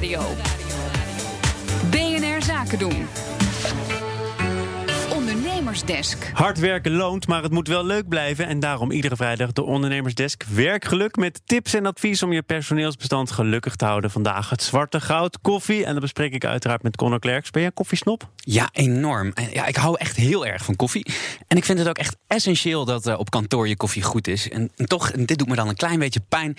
Nieuwsradio. BNR Zaken doen. Ondernemersdesk. Hard werken loont, maar het moet wel leuk blijven. En daarom iedere vrijdag de Ondernemersdesk Werkgeluk. Met tips en advies om je personeelsbestand gelukkig te houden. Vandaag het zwarte goud, koffie. En dat bespreek ik uiteraard met Conor Klerks. Ben jij koffiesnop? Ja, enorm. En Ja, ik hou echt heel erg van koffie. En ik vind het ook echt essentieel dat eh, op kantoor je koffie goed is. En, en toch, en dit doet me dan een klein beetje pijn.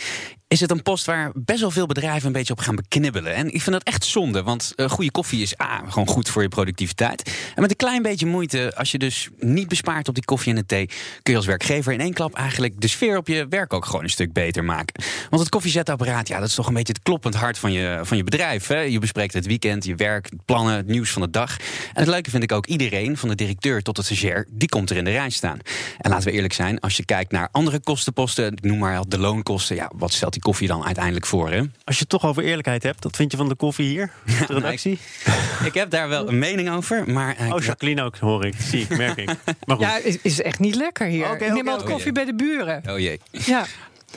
Is het een post waar best wel veel bedrijven een beetje op gaan beknibbelen? En ik vind dat echt zonde, want eh, goede koffie is ah, gewoon goed voor je productiviteit. En met een klein beetje moeite, als je dus niet bespaart op die koffie en de thee, kun je als werkgever in één klap eigenlijk de sfeer op je werk ook gewoon een stuk beter maken. Want het koffiezetapparaat, ja, dat is toch een beetje het kloppend hart van je, van je bedrijf. Hè? Je bespreekt het weekend, je werk, plannen, het nieuws van de dag. En het leuke vind ik ook, iedereen, van de directeur tot de stagiair, die komt er in de rij staan. En laten we eerlijk zijn, als je kijkt naar andere kostenposten, noem maar de loonkosten, ja, wat stelt die koffie dan uiteindelijk voor? Hè? Als je het toch over eerlijkheid hebt, wat vind je van de koffie hier? De redactie? Ik heb daar wel een mening over, maar... eh, Oh, Jacqueline ook, hoor ik. Zie ik, merk ik. Maar goed. Ja, is, is echt niet lekker hier. Ik neem altijd koffie bij de buren. Oh jee. Ja.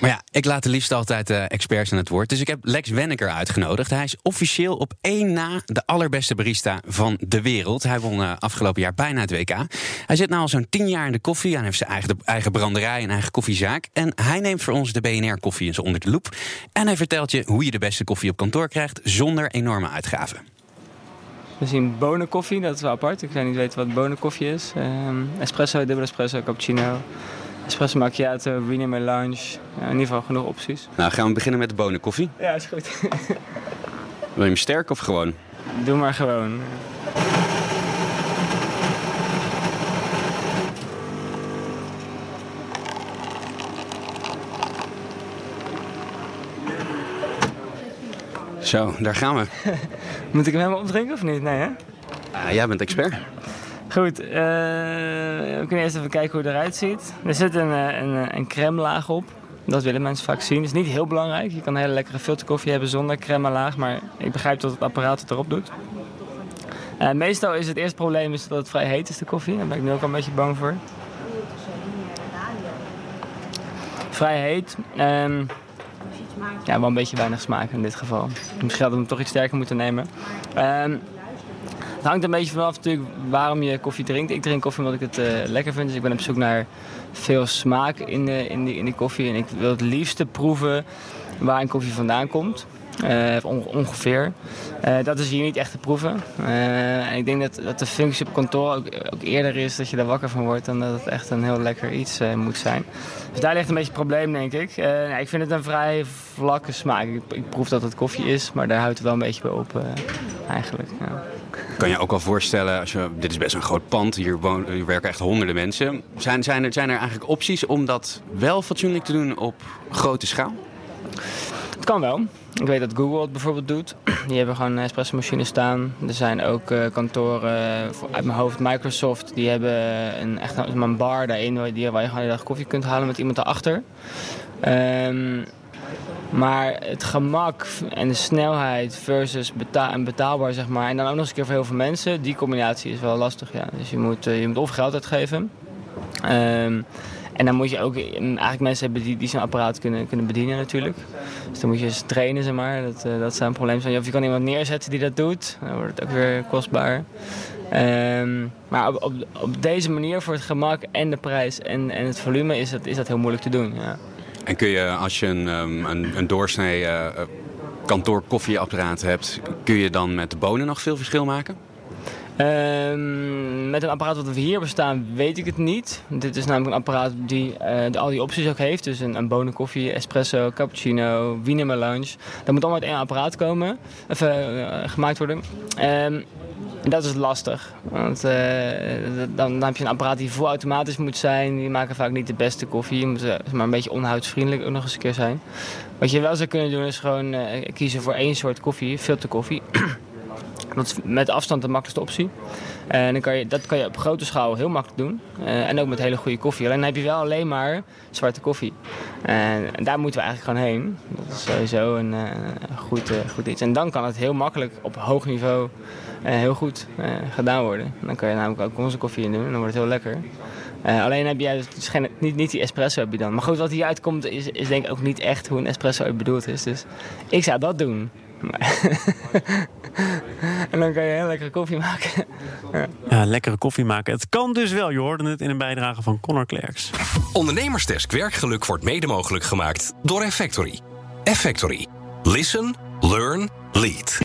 Maar ja, ik laat de liefst altijd eh, experts aan het woord. Dus ik heb Lex Wenneker uitgenodigd. Hij is officieel op één na de allerbeste barista van de wereld. Hij won eh, afgelopen jaar bijna het WK. Hij zit nu al zo'n tien jaar in de koffie. Hij heeft zijn eigen, eigen branderij en eigen koffiezaak. En hij neemt voor ons de BNR-koffie eens onder de loep. En hij vertelt je hoe je de beste koffie op kantoor krijgt zonder enorme uitgaven. We zien bonenkoffie, dat is wel apart. Ik zou niet weten wat bonenkoffie is. Ehm, espresso, dubbel espresso, cappuccino. Espresso macchiato, wiener melange. Ja, in ieder geval genoeg opties. Nou, gaan we beginnen met de bonenkoffie. Ja, is goed. Wil je hem sterk of gewoon? Doe maar gewoon. Zo, daar gaan we. Moet ik hem helemaal opdrinken of niet? Nee, hè? Ah, jij bent expert. Goed, eh, we kunnen eerst even kijken hoe het eruit ziet. Er zit een, eh, een, eh, een crème laag op. Dat willen mensen vaak zien. Dat is niet heel belangrijk. Je kan een hele lekkere filterkoffie hebben zonder crème laag. Maar ik begrijp dat het apparaat het erop doet. Meestal is het eerste probleem is dat het vrij heet is, de koffie. Daar ben ik nu ook al een beetje bang voor. Vrij heet. Ehm, ja, wel een beetje weinig smaak in dit geval. Misschien hadden we hem toch iets sterker moeten nemen. Ehm, het hangt een beetje vanaf natuurlijk waarom je koffie drinkt. Ik drink koffie omdat ik het eh, lekker vind. Dus ik ben op zoek naar veel smaak in, de, in, die, in koffie. En ik wil het liefste proeven waar een koffie vandaan komt. On- ongeveer. Eh, dat is hier niet echt te proeven. En ik denk dat, dat de functie op kantoor ook, eerder is dat je er wakker van wordt dan dat het echt een heel lekker iets moet zijn. Dus daar ligt een beetje het probleem, denk ik. Ja, ik vind het een vrij vlakke smaak. Ik, ik proef dat het koffie is, maar daar houdt het wel een beetje bij op, eigenlijk. Ja. Kan je ook wel voorstellen, als je, dit is best een groot pand, hier, wonen, hier werken echt honderden mensen. Zijn, zijn, er, zijn er eigenlijk opties om dat wel fatsoenlijk te doen op grote schaal? Het kan wel. Ik weet dat Google het bijvoorbeeld doet. Die hebben gewoon espresso machines staan. Er zijn ook eh, kantoren, voor- uit mijn hoofd Microsoft, die hebben een, echt een, bar daarin waar, je gewoon de dag koffie kunt halen met iemand erachter. Ehm, maar het gemak en de snelheid versus en betaalbaar, zeg maar. En dan ook nog eens een keer voor heel veel mensen. Die combinatie is wel lastig, ja. Dus je moet, eh, je moet of geld uitgeven. Ehm, en dan moet je ook eh, eigenlijk mensen hebben die, die zo'n apparaat kunnen, kunnen bedienen natuurlijk. Dus dan moet je ze trainen, zeg maar. Dat, eh, dat zou een probleem zijn. Of je kan iemand neerzetten die dat doet. Dan wordt het ook weer kostbaar. Ehm, maar op, op, op deze manier, voor het gemak en de prijs en, en het volume, is dat, is dat heel moeilijk te doen. Ja. En kun je, als je een, ehm, een, een doorsnee eh, eh, kantoor koffieapparaat hebt, kun je dan met de bonen nog veel verschil maken? Ehm, met een apparaat wat we hier bestaan, weet ik het niet. Dit is namelijk een apparaat die eh, al die opties ook heeft. Dus een, een bonenkoffie, espresso, cappuccino, wiener melange. Dat moet allemaal uit één apparaat komen, of, gemaakt worden. Ehm, en dat is lastig. Want eh, dan, dan heb je een apparaat die volautomatisch moet zijn. Die maken vaak niet de beste koffie. Je moet eh, maar een beetje onhoudsvriendelijk ook nog eens een keer zijn. Wat je wel zou kunnen doen is gewoon eh, kiezen voor één soort koffie, filterkoffie. Dat is met afstand de makkelijkste optie. En dan kan je, dat kan je op grote schaal heel makkelijk doen. Eh, en ook met hele goede koffie. Alleen dan heb je wel alleen maar zwarte koffie. En, daar moeten we eigenlijk gewoon heen. Dat is sowieso een eh, goed, eh, goed iets. En dan kan het heel makkelijk op hoog niveau heel goed gedaan worden. En dan kan je namelijk ook onze koffie in doen en dan wordt het heel lekker. Alleen heb jij dus niet, niet die espresso heb je dan. Maar goed, wat hier uitkomt is, is denk ik ook niet echt hoe een espresso bedoeld is. Dus ik zou dat doen. en dan kan je heel lekkere koffie maken. Ja, lekkere koffie maken. Het kan dus wel. Je hoorde het in een bijdrage van Connor Klerks. Ondernemersdesk Werkgeluk wordt mede mogelijk gemaakt door Effectory. Effectory. Listen, learn, lead.